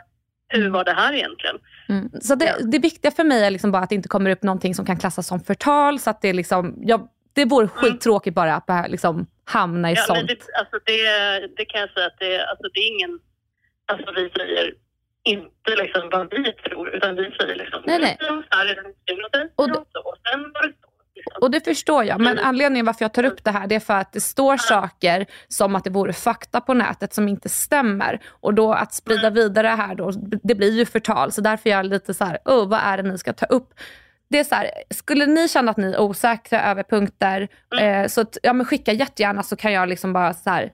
hur var det här egentligen? Mm. Så det, det viktiga för mig är liksom bara att det inte kommer upp någonting som kan klassas som förtal. Så att det, liksom, jag, det vore skittråkigt bara att liksom hamna i Ja, men sånt. det, alltså det, det kan jag säga att det, alltså det är ingen, alltså vi säger inte liksom vad vi tror utan vi säger liksom, Nej, nej. "Så här är det Och och, sen var det. Och det förstår jag. Men anledningen varför jag tar upp det här det är för att det står saker som att det vore fakta på nätet som inte stämmer. Och då att sprida vidare här då, det blir ju förtal. Så därför är jag lite så här, oh, vad är det ni ska ta upp? Det är så här, skulle ni känna att ni är osäkra över punkter, eh, så att, ja, men skicka jättegärna så kan jag liksom bara så här,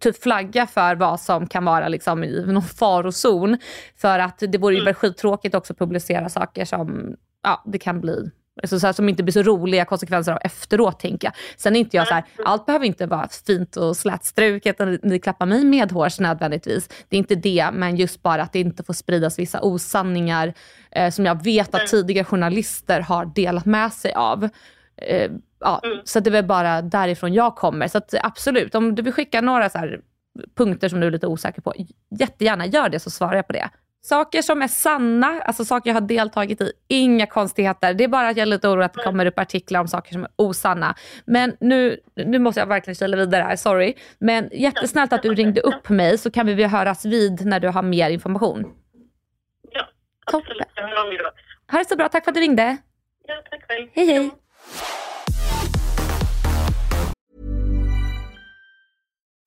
typ flagga för vad som kan vara liksom i någon farozon. För att det vore ju väl skittråkigt också att publicera saker som ja, det kan bli Alltså så här, som inte blir så roliga konsekvenser av efteråt tänker jag. Sen är inte jag så här, allt behöver inte vara fint och slätstruket och ni klappar mig medhårs nödvändigtvis. Det är inte det, men just bara att det inte får spridas vissa osanningar eh, som jag vet att tidigare journalister har delat med sig av. Eh, ja, Så det är väl bara därifrån jag kommer. Så att, absolut, om du vill skicka några så punkter som du är lite osäker på, jättegärna gör det så svarar jag på det. Saker som är sanna, alltså saker jag har deltagit i, inga konstigheter. Det är bara att jag är lite orolig att det kommer upp artiklar om saker som är osanna. Men nu, nu måste jag verkligen kila vidare här, sorry. Men jättesnällt att du ringde upp mig så kan vi väl höras vid när du har mer information. Ja, Toppen. absolut. Jag hör av mig då. Ha det så bra, tack för att du ringde. Ja, tack själv. Hej hej.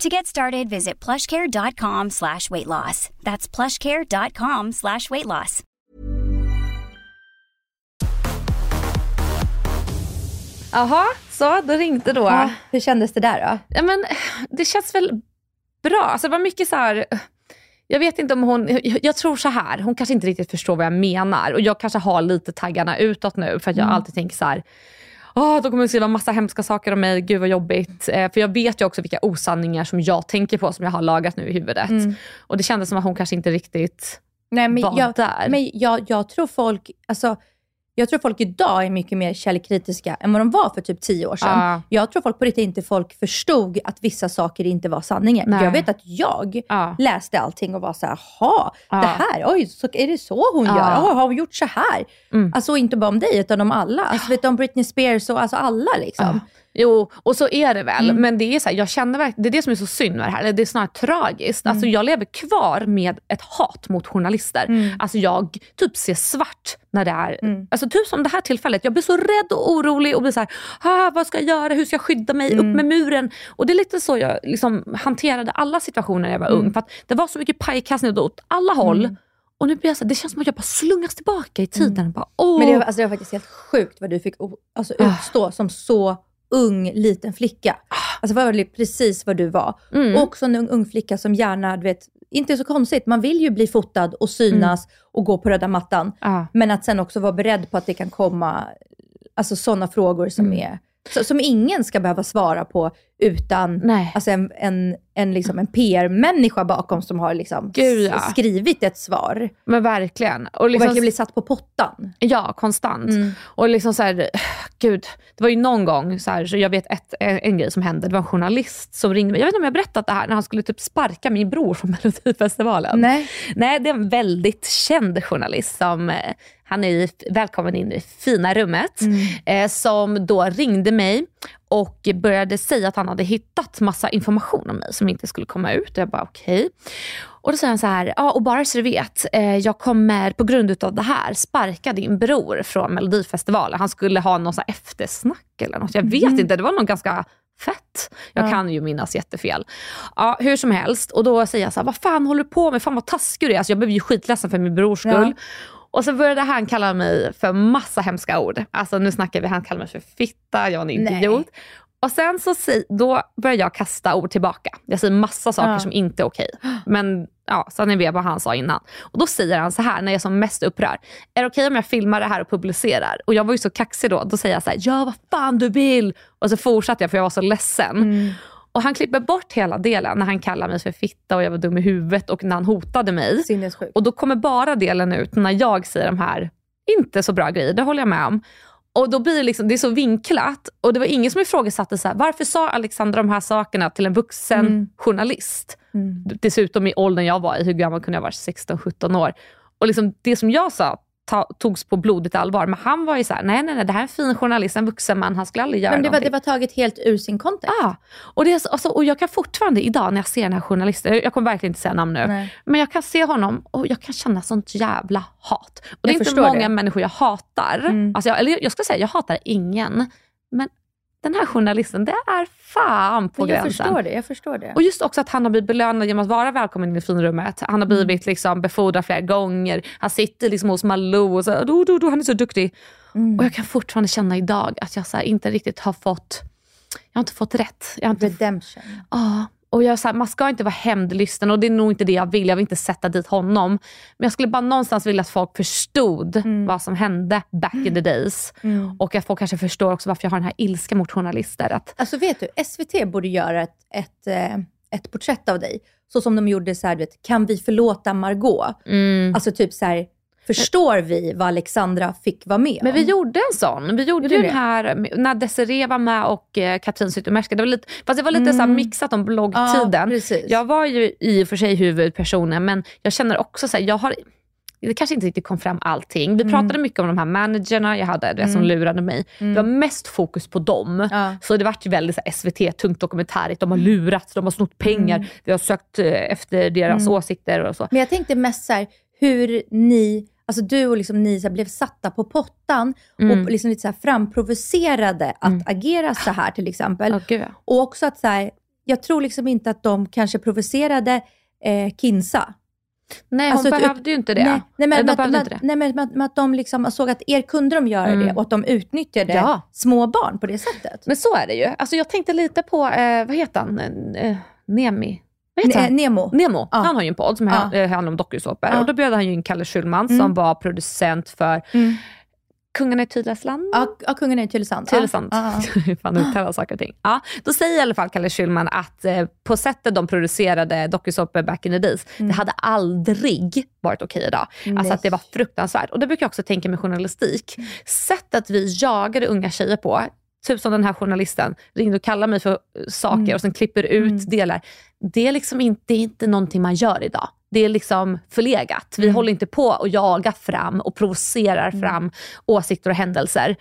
To get started, visit plushcare.com slash weight loss. That's plushcare.com slash weight loss. Jaha, så då ringde då. Ja, hur kändes det där då? Ja, men, det känns väl bra. Alltså, det var mycket så här... Jag vet inte om hon... Jag, jag tror så här, hon kanske inte riktigt förstår vad jag menar. Och jag kanske har lite taggarna utåt nu för att jag alltid tänker så här. Åh, de kommer skriva massa hemska saker om mig, gud vad jobbigt. Eh, för jag vet ju också vilka osanningar som jag tänker på som jag har lagrat nu i huvudet. Och det kändes som att hon kanske inte riktigt Nej, men var jag, där. Men jag, jag tror folk, alltså, jag tror folk idag är mycket mer källkritiska än vad de var för typ tio år sedan. Ja. Jag tror folk på riktigt inte folk förstod att vissa saker inte var sanningar. Nej. Jag vet att jag Ja. läste allting och var så här, jaha, Ja. det här, oj, så är det så hon gör? Oj, har hon gjort så här? Mm. Alltså inte bara om dig, utan om alla. Alltså vet du, om Britney Spears och alltså alla liksom. Jo, och så är det väl. Mm. Men det är, så här, jag känner verkligen, det är det som är så synd med det här. Eller Det är snarare tragiskt. Mm. Alltså, jag lever kvar med ett hat mot journalister. Mm. Alltså, jag typ ser svart när det är, alltså, typ som det här tillfället. Jag blir så rädd och orolig och blir så här, ah, vad ska jag göra? Hur ska jag skydda mig? Mm. Upp med muren. Och det är lite så jag liksom hanterade alla situationer när jag var Mm. ung. För att det var så mycket pajkastning åt alla håll. Och nu blir jag så här, det känns som att jag bara slungas tillbaka i tiden. Bara, åh. Men det var, alltså, det var faktiskt helt sjukt vad du fick alltså, Ah. utstå som så ung liten flicka. Alltså det var väl precis vad du var. Mm. Och också en ung, ung flicka som gärna, du vet, inte så konstigt, man vill ju bli fotad och synas och gå på röda mattan. Ja. Men att sen också vara beredd på att det kan komma alltså, sådana frågor som, Mm. är, så, som ingen ska behöva svara på utan Nej. alltså, en, en, en, liksom, en PR-människa bakom som har liksom, Gud, ja. skrivit ett svar. Men verkligen. Och Och liksom, verkligen blivit satt på pottan. Ja, konstant. Mm. Och liksom så här, gud, det var ju någon gång, så, här, så jag vet ett, en, en grej som hände. Det var en journalist som ringde mig. Jag vet inte om jag berättat det här, när han skulle typ sparka min bror från Melodifestivalen. Nej. Nej, det är en väldigt känd journalist som, eh, han är i, välkommen in i fina rummet, Mm. eh, som då ringde mig och började säga att han hade hittat massa information om mig som inte skulle komma ut. Och jag bara okej. Och då säger han så här, ja och bara så du vet, eh, jag kommer på grund utav det här sparka din bror från Melodifestivalen. Han skulle ha någon eftersnack eller något. Jag vet inte, det var nog ganska fett. Jag kan ju minnas jättefel. Ja, hur som helst. Och då säger jag så här, vad fan håller du på med? Fan vad taskig du är. Alltså, jag blev ju skitledsen för min brors skull. Och så började han kalla mig för massa hemska ord. Alltså nu snackar vi, han kallade mig för fitta, jag var en Nej. idiot. Och sen så då börjar jag kasta ord tillbaka. Jag säger massa saker Ja. som inte är okej. Men ja, så ni vet vad han sa innan. Och då säger han så här när jag är som mest upprörd. Är det okej om jag filmar det här och publicerar? Och jag var ju så kaxig då. Då säger jag så här, ja vad fan du vill. Och så fortsatte jag för jag var så ledsen. Mm. Och han klipper bort hela delen när han kallar mig för fitta och jag var dum i huvudet och när han hotade mig. Och då kommer bara delen ut när jag säger de här inte så bra grejer, det håller jag med om. Och då blir det, liksom, det är så vinklat och det var ingen som ifrågasatte så här, varför sa Alexandra de här sakerna till en vuxen Mm. journalist? Mm. Dessutom i åldern jag var i, hur gammal kunde jag vara? 16-17 år. Och liksom det som jag sa ta, togs på blodigt allvar. Men han var ju så här, nej nej nej, det här är en fin journalist, en vuxen man, han skulle aldrig göra Men det var, någonting. det var taget helt ur sin kontext. Ja, och, det är så, alltså, och jag kan fortfarande idag när jag ser den här journalisten, jag kommer verkligen inte säga namn nu, Nej. men jag kan se honom och jag kan känna sånt jävla hat. Och det är Jag inte förstår många det. människor jag hatar. Mm. Alltså jag, eller jag ska säga, jag hatar ingen. Men den här journalisten, det är fan på jag gränsen. förstår det. Jag förstår det. Och just också att han har blivit belönad genom att vara välkommen i finrummet. Han har Mm. blivit liksom befordrad flera gånger. Han sitter liksom hos Malou och så, do, do, do, han är så duktig. Mm. Och jag kan fortfarande känna idag att jag så inte riktigt har fått, jag har inte fått rätt. Inte Redemption. Ja, och jag, så här, man ska inte vara hämndlysten och det är nog inte det jag vill. Jag vill inte sätta dit honom. Men jag skulle bara någonstans vilja att folk förstod vad som hände back in the days. Mm. Och att folk kanske förstår också varför jag har den här ilskan mot journalister. Att, Alltså vet du, SVT borde göra ett, ett, eh, ett porträtt av dig. Så som de gjorde så här, du vet, kan vi förlåta Margot? mm. Alltså typ så här, förstår vi vad Alexandra fick vara med Men vi om? gjorde en sån. Vi gjorde Gjorde ju den här när Desiree var med och eh, Katrin Zytomierska. Det var lite, fast det var lite så Mm. mixat om Ja, bloggtiden. precis. jag var ju i och för sig huvudpersonen men jag känner också så här, jag har det kanske inte riktigt kom fram allting. Vi Mm. pratade mycket om de här managerna jag hade, det som lurade mig. Det var mest fokus på dem. Ja. Så det vart ju väldigt så SVT, tungt dokumentärigt. De har lurat, de har snott pengar. Mm. Vi har sökt eh, efter deras åsikter och så. Men jag tänkte mest så här, hur ni, alltså du och liksom ni så blev satta på pottan Mm. och liksom lite så här framprovocerade att agera så här till exempel. Ja. Och också att så här, jag tror liksom inte att de kanske provocerade eh, Kinsa. Nej, Alltså, hon behövde ju inte det. Nej, nej, men, Eller de men, behövde men, inte det. nej, men, men, men att de liksom såg att er kunde de göra Mm. det och att de utnyttjade Ja. små barn på det sättet. Men så är det ju. Alltså, jag tänkte lite på, eh, vad heter han? Eh, Nemi? Ne-? Nemo. Nemo, Ja. han har ju en podd som ja. handlar om dokusåpor. Ja. Och då bjöd han ju in Kalle Schulman Mm. som var producent för Mm. Kungarna i Tylösand. Ja, är i Tylösand. Tylösand. Ja, fan uttalar saker och ting. Ja, då säger i alla fall Kalle Schulman att eh, på sättet de producerade dokusåpor back in the days, det hade aldrig varit okej idag. Nej. Alltså att det var fruktansvärt. Och det brukar jag också tänka med journalistik. Sättet vi jagade unga tjejer på, typ som den här journalisten ringde och kallade mig för eh, saker och sen klipper ut delar. Det är liksom inte, det är inte någonting man gör idag. Det är liksom förlegat. Vi håller inte på att jaga fram och provocerar fram åsikter och händelser.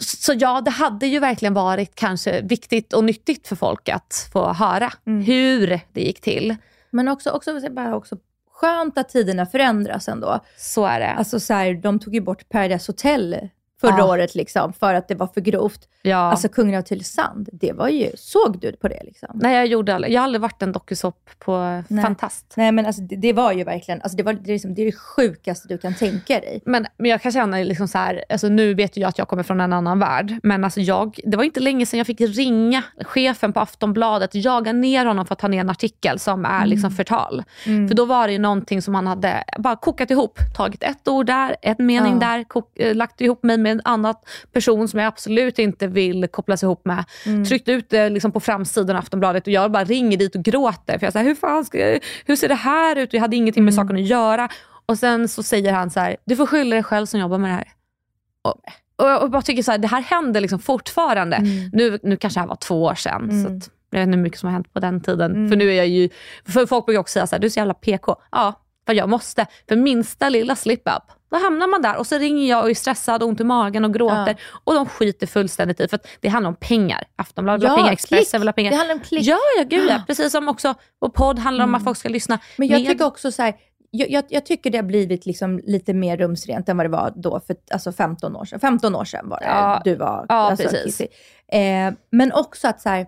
Så ja, det hade ju verkligen varit kanske viktigt och nyttigt för folk att få höra hur det gick till. Men också, också, bara också skönt att tiderna förändras ändå. Så är det. Alltså så här, de tog ju bort Paradise Hotel förra Ja. året liksom, för att det var för grovt. ja. Alltså Kungen av Tylösand, det var ju, såg du på det liksom? Nej, jag, gjorde aldrig, jag har aldrig varit en dokusåp på Nej. Fantast. Nej men alltså det, det var ju verkligen, alltså det, var, det, är liksom, det är det sjukaste du kan tänka dig. Men, men jag kan känna liksom så här, alltså nu vet jag att jag kommer från en annan värld, men alltså jag, det var inte länge sedan jag fick ringa chefen på Aftonbladet, jaga ner honom för att ta ner en artikel som är liksom förtal. För då var det ju någonting som han hade bara kokat ihop, tagit ett ord där, en mening Ja. där, kok, eh, lagt ihop mig med en annan person som jag absolut inte vill kopplas ihop med. Tryckt ut det liksom på framsidan av Aftonbladet och jag bara ringer dit och gråter. För jag säger hur fan jag, hur ser det här ut? Jag hade ingenting med saken att göra. Och sen så säger han så här, du får skylla dig själv som jobbar med det här. Och, och jag bara tycker så här, det här händer liksom fortfarande. Nu, nu kanske det här var två år sedan. Så att, jag vet inte hur mycket som har hänt på den tiden. För nu är jag ju, för folk brukar också säga så här, du är så jävla PK. Ja, för jag måste. För minsta lilla slip-up Då hamnar man där och så ringer jag och är stressad och ont i magen och gråter. Och de skiter fullständigt i för att det handlar om pengar. Aftonbladet vill ha Ja, pengar, Expressen vill ha pengar. Det handlar om klick. Ja, ja, gud ja. Precis som också vår podd handlar om att folk ska lyssna. Men jag mer. tycker också så här, jag, jag, jag tycker det har blivit liksom lite mer rumsrent än vad det var då för alltså 15 år sedan. 15 år sedan var det Ja. du var Ja, alltså, precis. Eh, men också att så här,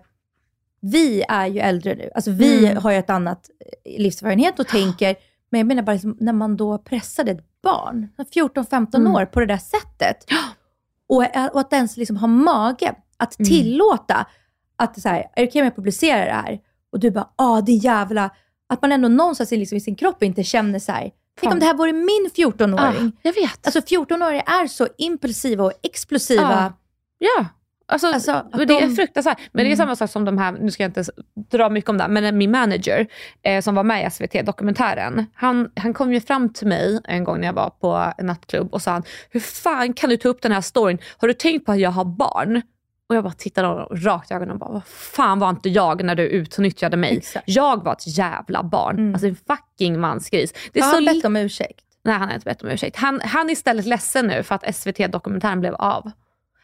vi är ju äldre nu. Alltså vi Mm. har ju ett annat eh, livserfarenhet och tänker, men jag menar bara liksom, när man då pressade ett barn, 14-15 Mm. år, på det där sättet. Och, och att ens liksom ha mage att Mm. tillåta att så här, är det okej om jag publicerar det här? Och du bara, ah det jävla... Att man ändå någonstans liksom, i sin kropp inte känner så här, tänk om det här vore min 14-åring. Ah, jag vet. Alltså 14-åringar är så impulsiva och explosiva. Ja. Alltså, Alltså, det är de- fruktansvärt. Men det är Mm. samma sak som de här, nu ska jag inte dra mycket om det, men min manager eh, som var med i SVT-dokumentären, han, han kom ju fram till mig en gång när jag var på en nattklubb och sa han, hur fan kan du ta upp den här storyn? Har du tänkt på att jag har barn? Och jag bara tittade honom rakt i ögonen och bara, vad fan var inte jag när du utnyttjade mig? Exakt. Jag var ett jävla barn. Mm. Alltså en fucking mansgris. Det är Har så han bett om ursäkt? Nej, han har inte bett om ursäkt. Han, han är istället ledsen nu för att SVT-dokumentären blev av.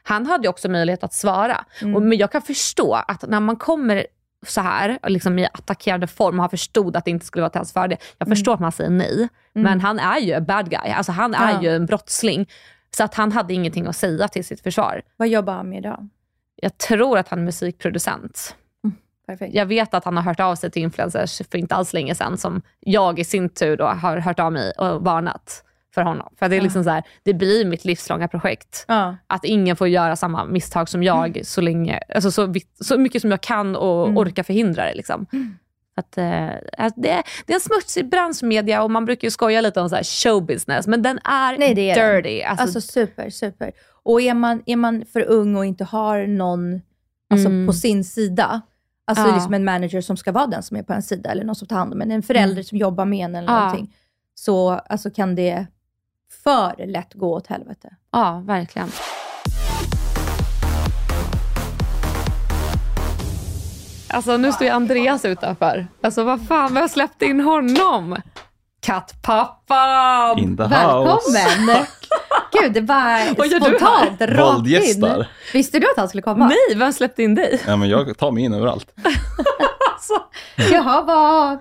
Han hade också möjlighet att svara. Mm. Och, men jag kan förstå att när man kommer så här, liksom i attackerande form och har förstod att det inte skulle vara till hans fördel. Jag förstår att man säger nej. Men han är ju en bad guy. Alltså han är Mm. Ja. ju en brottsling. Så att han hade ingenting att säga till sitt försvar. Vad jobbar han med idag? Jag tror att han är musikproducent. Perfekt. Jag vet att han har hört av sig till influencers för inte alls länge sedan som jag i sin tur då har hört av mig och varnat för honom. För det är liksom så här, det blir mitt livslånga projekt. Ja. Att ingen får göra samma misstag som jag så länge, alltså så, så mycket som jag kan och Mm. orkar förhindra det. Liksom. Att, eh, det, är- det är en smutsig branschmedia och man brukar ju skoja lite om så här showbusiness, men den är, Nej, det är den. dirty. Alltså, Alltså super, super. Och är man, är man för ung och inte har någon alltså, Mm. på sin sida, alltså Ja. liksom en manager som ska vara den som är på en sida, eller någon som tar hand om en, en förälder som jobbar med en eller Mm. Ja. någonting, så alltså, kan det för lätt gå åt helvete. ja, verkligen. Alltså nu står ju Andreas utanför. Alltså vad fan, vem släppte in honom? Kattpappan! In the house. Välkommen! Gud, det bara spontant rakt in. Visste du att han skulle komma? Nej, vem släppte in dig? Ja, men jag tar mig in överallt. Alltså, Jaha, vad...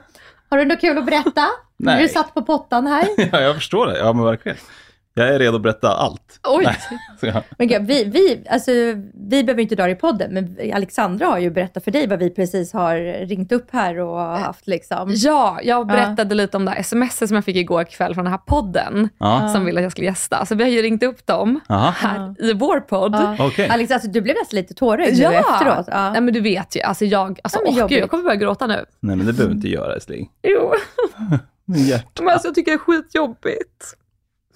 Har du något kul att berätta? Nej. Du satt på pottan här. Ja, jag förstår det. Ja, men verkligen. Jag är redo att berätta allt. oj. Nej, Men gud, vi, vi, alltså, vi behöver inte dra det i podden, men Alexandra har ju berättat för dig vad vi precis har ringt upp här och haft liksom. Ja, jag berättade lite om det här sms som jag fick igår kväll från den här podden Ja. som ville att jag skulle gästa. Så vi har ju ringt upp dem Aha. här i vår podd. Ja. Okej. Alex, alltså, du blev nästan lite tårögd nu Ja, efteråt. Ja. Nej, men du vet ju, alltså jag, alltså, Ja, åh, gud, jag kommer börja gråta nu. Nej, men det behöver du inte göra älskling. Jo, hjärta. men alltså, jag tycker det är skitjobbigt.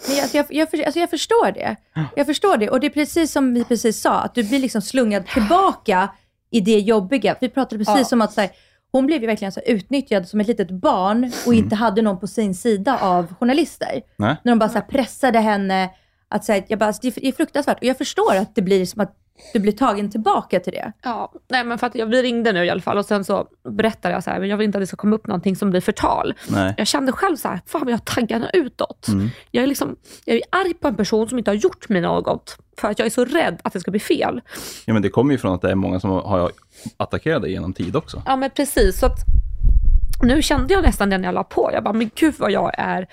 Men jag, jag, jag, för- alltså, jag förstår det. Jag förstår det. Och det är precis som vi precis sa, att du blir liksom slungad tillbaka i det jobbiga. Vi pratade precis Ja. om att så här, hon blev ju verkligen så utnyttjad som ett litet barn och inte hade någon på sin sida av journalister. Nej. När de bara så pressade henne. Att, så här, jag bara, alltså, det är- det är fruktansvärt. Och jag förstår att det blir som att du blir tagen tillbaka till det. Ja, nej men för att jag, vi ringde nu i alla fall och sen så berättade jag så här, men jag vill inte att det ska komma upp någonting som blir förtal. Nej. Jag kände själv så här, fan vad jag har taggarna utåt. Mm. Jag, är liksom, jag är arg på en person som inte har gjort mig något, för att jag är så rädd att det ska bli fel. Ja, men det kommer ju från att det är många som har attackerat dig genom tid också. Ja men precis, så att nu kände jag nästan det när jag la på. Jag bara, men gud vad jag är,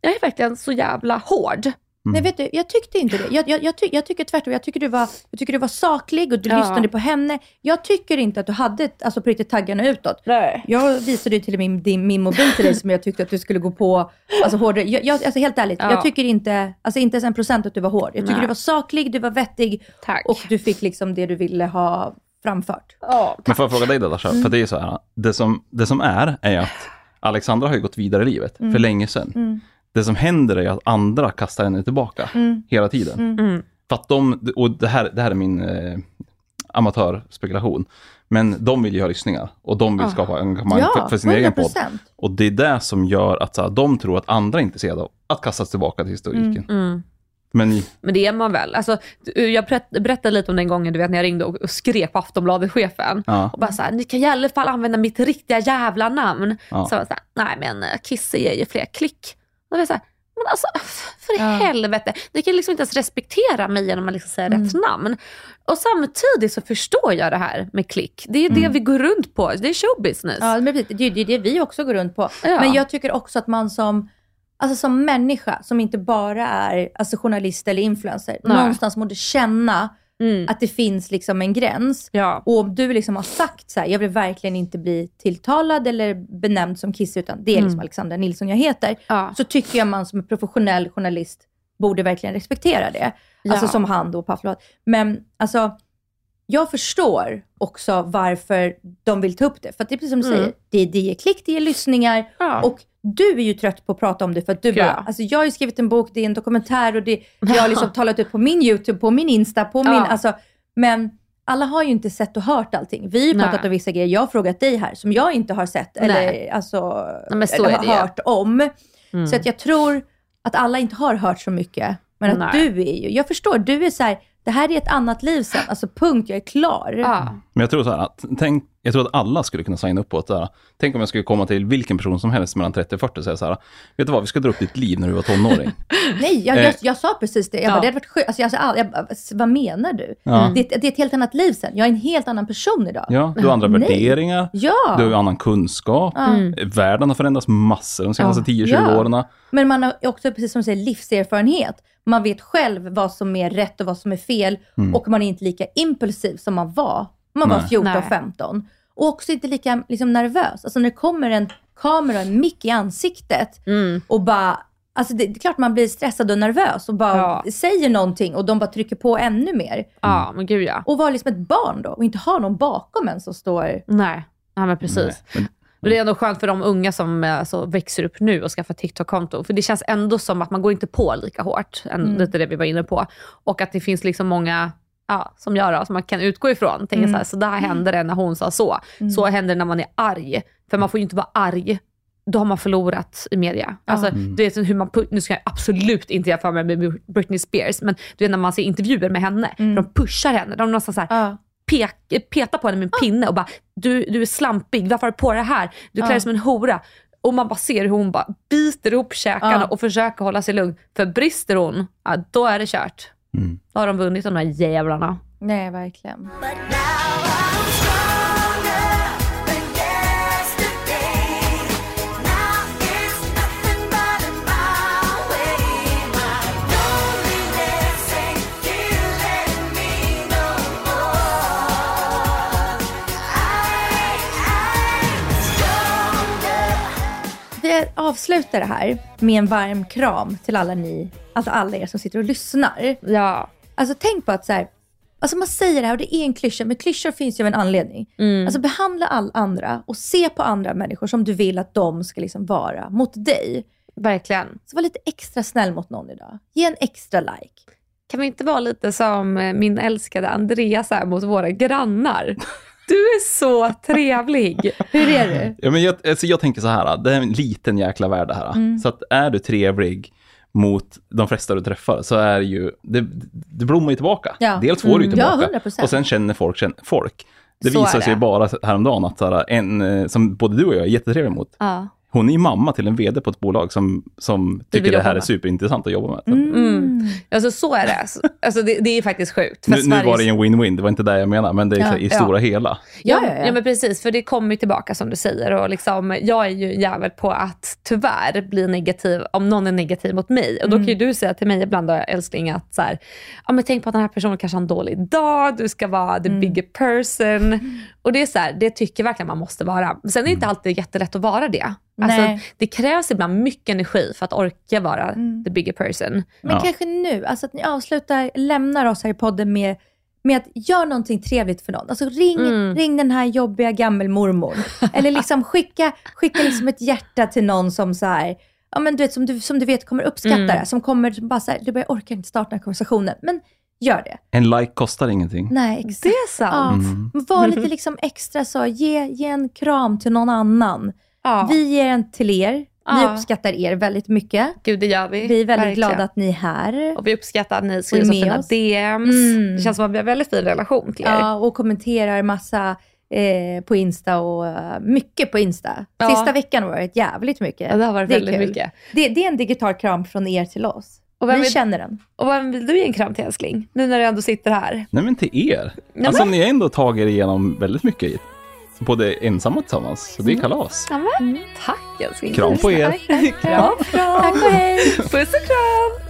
jag är verkligen så jävla hård. Nej, vet du, jag tyckte inte det. Jag, jag, jag, ty, jag tycker tvärtom. Jag tycker, du var, jag tycker du var saklig och du Ja. lyssnade på henne. Jag tycker inte att du hade alltså, på riktigt taggarna utåt. Nej. Jag visade ju till min, din, min mobil till dig som jag tyckte att du skulle gå på alltså, hårdare. Jag, jag, alltså, helt ärligt, Ja. jag tycker inte, alltså, inte ens en procent att du var hård. Jag tycker Nej. du var saklig, du var vettig Tack. och du fick liksom det du ville ha framfört. Ja, Men får jag fråga dig då, Dasha? För det är ju så här, det som, det som är, är att Alexandra har ju gått vidare i livet för länge sedan. Det som händer är att andra kastar henne tillbaka hela tiden. Mm. För att de, och det här, det här är min eh, amatörspekulation, men de vill ju ha lyssningar och de vill skapa engagemang för, för sin egen podd. 100%. Och det är det som gör att så här, de tror att andra är intresserade av att kastas tillbaka till historiken. Mm. Men Men det är man väl. Alltså, jag berätt- berättade lite om den gången du vet, när jag ringde och och skrek på Aftonbladet-chefen. Ja. Och bara såhär, ni kan i alla fall använda mitt riktiga jävla namn. Ja. Så jag var såhär, nej men eh, Kisse ger ju fler klick. Och jag såhär, Men alltså, för i helvete. Ni kan liksom inte ens respektera mig genom att liksom säga rätt Mm. namn. Och samtidigt så förstår jag det här med klick. Det är det Mm. vi går runt på. Det är showbusiness. Ja, men precis. det är ju det vi också går runt på. Ja. Men jag tycker också att man som, alltså som människa, som inte bara är alltså journalist eller influencer, Nej. någonstans borde känna Mm. att det finns liksom en gräns. Ja. Och om du liksom har sagt så här, jag vill verkligen inte bli tilltalad eller benämnd som Kiss, utan det är liksom Mm. Alexandra Nilsson jag heter, Ja. så tycker jag man som en professionell journalist borde verkligen respektera det. Ja. Alltså som han då på Aftonbladet. Men alltså, jag förstår också varför de vill ta upp det. För det är precis som du Mm. säger, det, det ger klick, det ger lyssningar. Ja. Och du är ju trött på att prata om det för att du bara, Ja. alltså jag har ju skrivit en bok, det är en dokumentär och det, jag har liksom talat ut på min YouTube, på min Insta, på min, Ja. alltså, men alla har ju inte sett och hört allting. Vi har ju Nej. pratat om vissa grejer, jag har frågat dig här, som jag inte har sett eller, Nej. alltså, Nej, eller har hört om. Mm. Så att jag tror att alla inte har hört så mycket. Men att du är ju, jag förstår, du är så här, det här är ett annat liv sen, alltså punkt, jag är klar. Ja. Men jag tror så här att, tänk, jag tror att alla skulle kunna signa upp på det här. Tänk om jag skulle komma till vilken person som helst mellan 30 och 40 och säga så här, vet du vad, vi ska dra upp ditt liv när du var tonåring. Nej, jag, Eh. jag, jag sa precis det. Jag Ja. bara, det hade varit sjukt. Alltså, jag, jag, bara, vad menar du? Ja. Det, det är ett helt annat liv sen. Jag är en helt annan person idag. Ja, du har andra Nej. värderingar, Ja. du har annan kunskap, Mm. världen har förändrats massor de senaste Ja. 10-20 Ja. åren. Men man har också, precis som du säger, livserfarenhet. Man vet själv vad som är rätt och vad som är fel. Och man är inte lika impulsiv som man var. Man var Nej. 14, Nej. 15. Och också inte lika liksom, nervös. Alltså när det kommer en kamera, en mick i ansiktet Mm. och bara Alltså det, det är klart man blir stressad och nervös och bara Ja. säger någonting och de bara trycker på ännu mer. ja, men gud ja. Och vara liksom ett barn då och inte ha någon bakom en som står... Nej, ja, men precis. Nej, men- Och det är ändå skönt för de unga som alltså, växer upp nu och skaffar TikTok-konto. För det känns ändå som att man går inte på lika hårt. Än, Mm. Lite det vi var inne på. Och att det finns liksom många, ja, som jag då, som man kan utgå ifrån. Tänker Mm. så, här, så där hände det när hon sa så. Så händer det när man är arg. För man får ju inte vara arg. Då har man förlorat i media. Alltså, du vet, hur man, nu ska jag absolut inte jämföra mig med Britney Spears, men du vet när man ser intervjuer med henne. De pushar henne. De någonstans så här, Ja. pek, peta på henne med en pinne och bara, du, du är slampig, varför har du på det här? Du klär dig som en hora. Och man bara ser hur hon bara biter ihop käkarna och försöker hålla sig lugn. För brister hon, ja, då är det kört. Mm. Då har de vunnit de där jävlarna. Nej, verkligen. Vi avslutar det här med en varm kram till alla ni, alltså alla er som sitter och lyssnar. Ja. Alltså tänk på att så här, alltså man säger det här och det är en klyscha, men klyschor finns ju av en anledning. Mm. Alltså behandla all andra och se på andra människor som du vill att de ska liksom vara mot dig. Verkligen. Så var lite extra snäll mot någon idag. Ge en extra like. Kan vi inte vara lite som eh, min älskade Andreas här mot våra grannar? Du är så trevlig. Hur är du? Ja, men jag, alltså jag tänker så här, det är en liten jäkla värld det här. Mm. Så att är du trevlig mot de flesta du träffar så är ju, det, det blommar ju tillbaka. Ja. Dels får du ju Mm. Ja, tillbaka 100%. och sen känner folk känner folk. Det Så visar sig bara häromdagen att så här, en eh, som både du och jag är jättetrevlig mot, Ja. Hon är ju mamma till en vd på ett bolag som, som tycker det här jobba är med. superintressant att jobba med. Så Mm. Alltså så är det. Alltså, det, det är faktiskt sjukt. Nu, nu var det en win-win, det var inte det jag menade, men det är Ja, i ja. stora hela. Ja, Ja, ja, men precis. För det kommer ju tillbaka som du säger. Och liksom, jag är ju jävel på att tyvärr bli negativ om någon är negativ mot mig. Och då kan ju du säga till mig ibland, då, älskling, att så här, ja, men tänk på att den här personen kanske har en dålig dag, du ska vara the bigger person. Och det är så här, det tycker jag verkligen man måste vara. Men sen är det inte alltid jättelätt att vara det. Alltså, det krävs ibland mycket energi för att orka vara the bigger person. Men Ja. kanske nu, alltså att ni avslutar, lämnar oss här i podden med, med att göra någonting trevligt för någon. Alltså ring, Mm. ring den här jobbiga gammelmormor. Eller liksom skicka, skicka liksom ett hjärta till någon som så här, ja men du vet, som du, som du vet kommer uppskatta Mm. det. Som kommer som bara så här, du bara, jag orkar inte starta den här konversationen. Men gör det. En like kostar ingenting. Nej, exakt. Det är sant. Ja. Var lite liksom extra så, ge, ge en kram till någon annan. Ja. Vi ger en till er. Vi Ja. uppskattar er väldigt mycket. Gud, det gör vi. Vi är väldigt Verkligen. glada att ni är här. Och vi uppskattar att ni skriver så fina oss. DMs. Mm. Det känns som att vi har en väldigt fin relation till er. Ja, och kommenterar massa eh, på Insta och eh, mycket på Insta. Ja. Sista veckan har det varit jävligt mycket. Ja, det har varit är väldigt kul. mycket. Det, det är en digital kram från er till oss. Och vem Vi vill- känner den. Och vem vill du ge en kram till älskling? Nu när du ändå sitter här. Nej men till er. Ja, alltså men- ni har ändå tagit er igenom väldigt mycket. Både ensamma och tillsammans. Så det är kalas. Ja, men, Tack älskling. Kram på er. Kram, kram. Tack och hej. Puss och kram.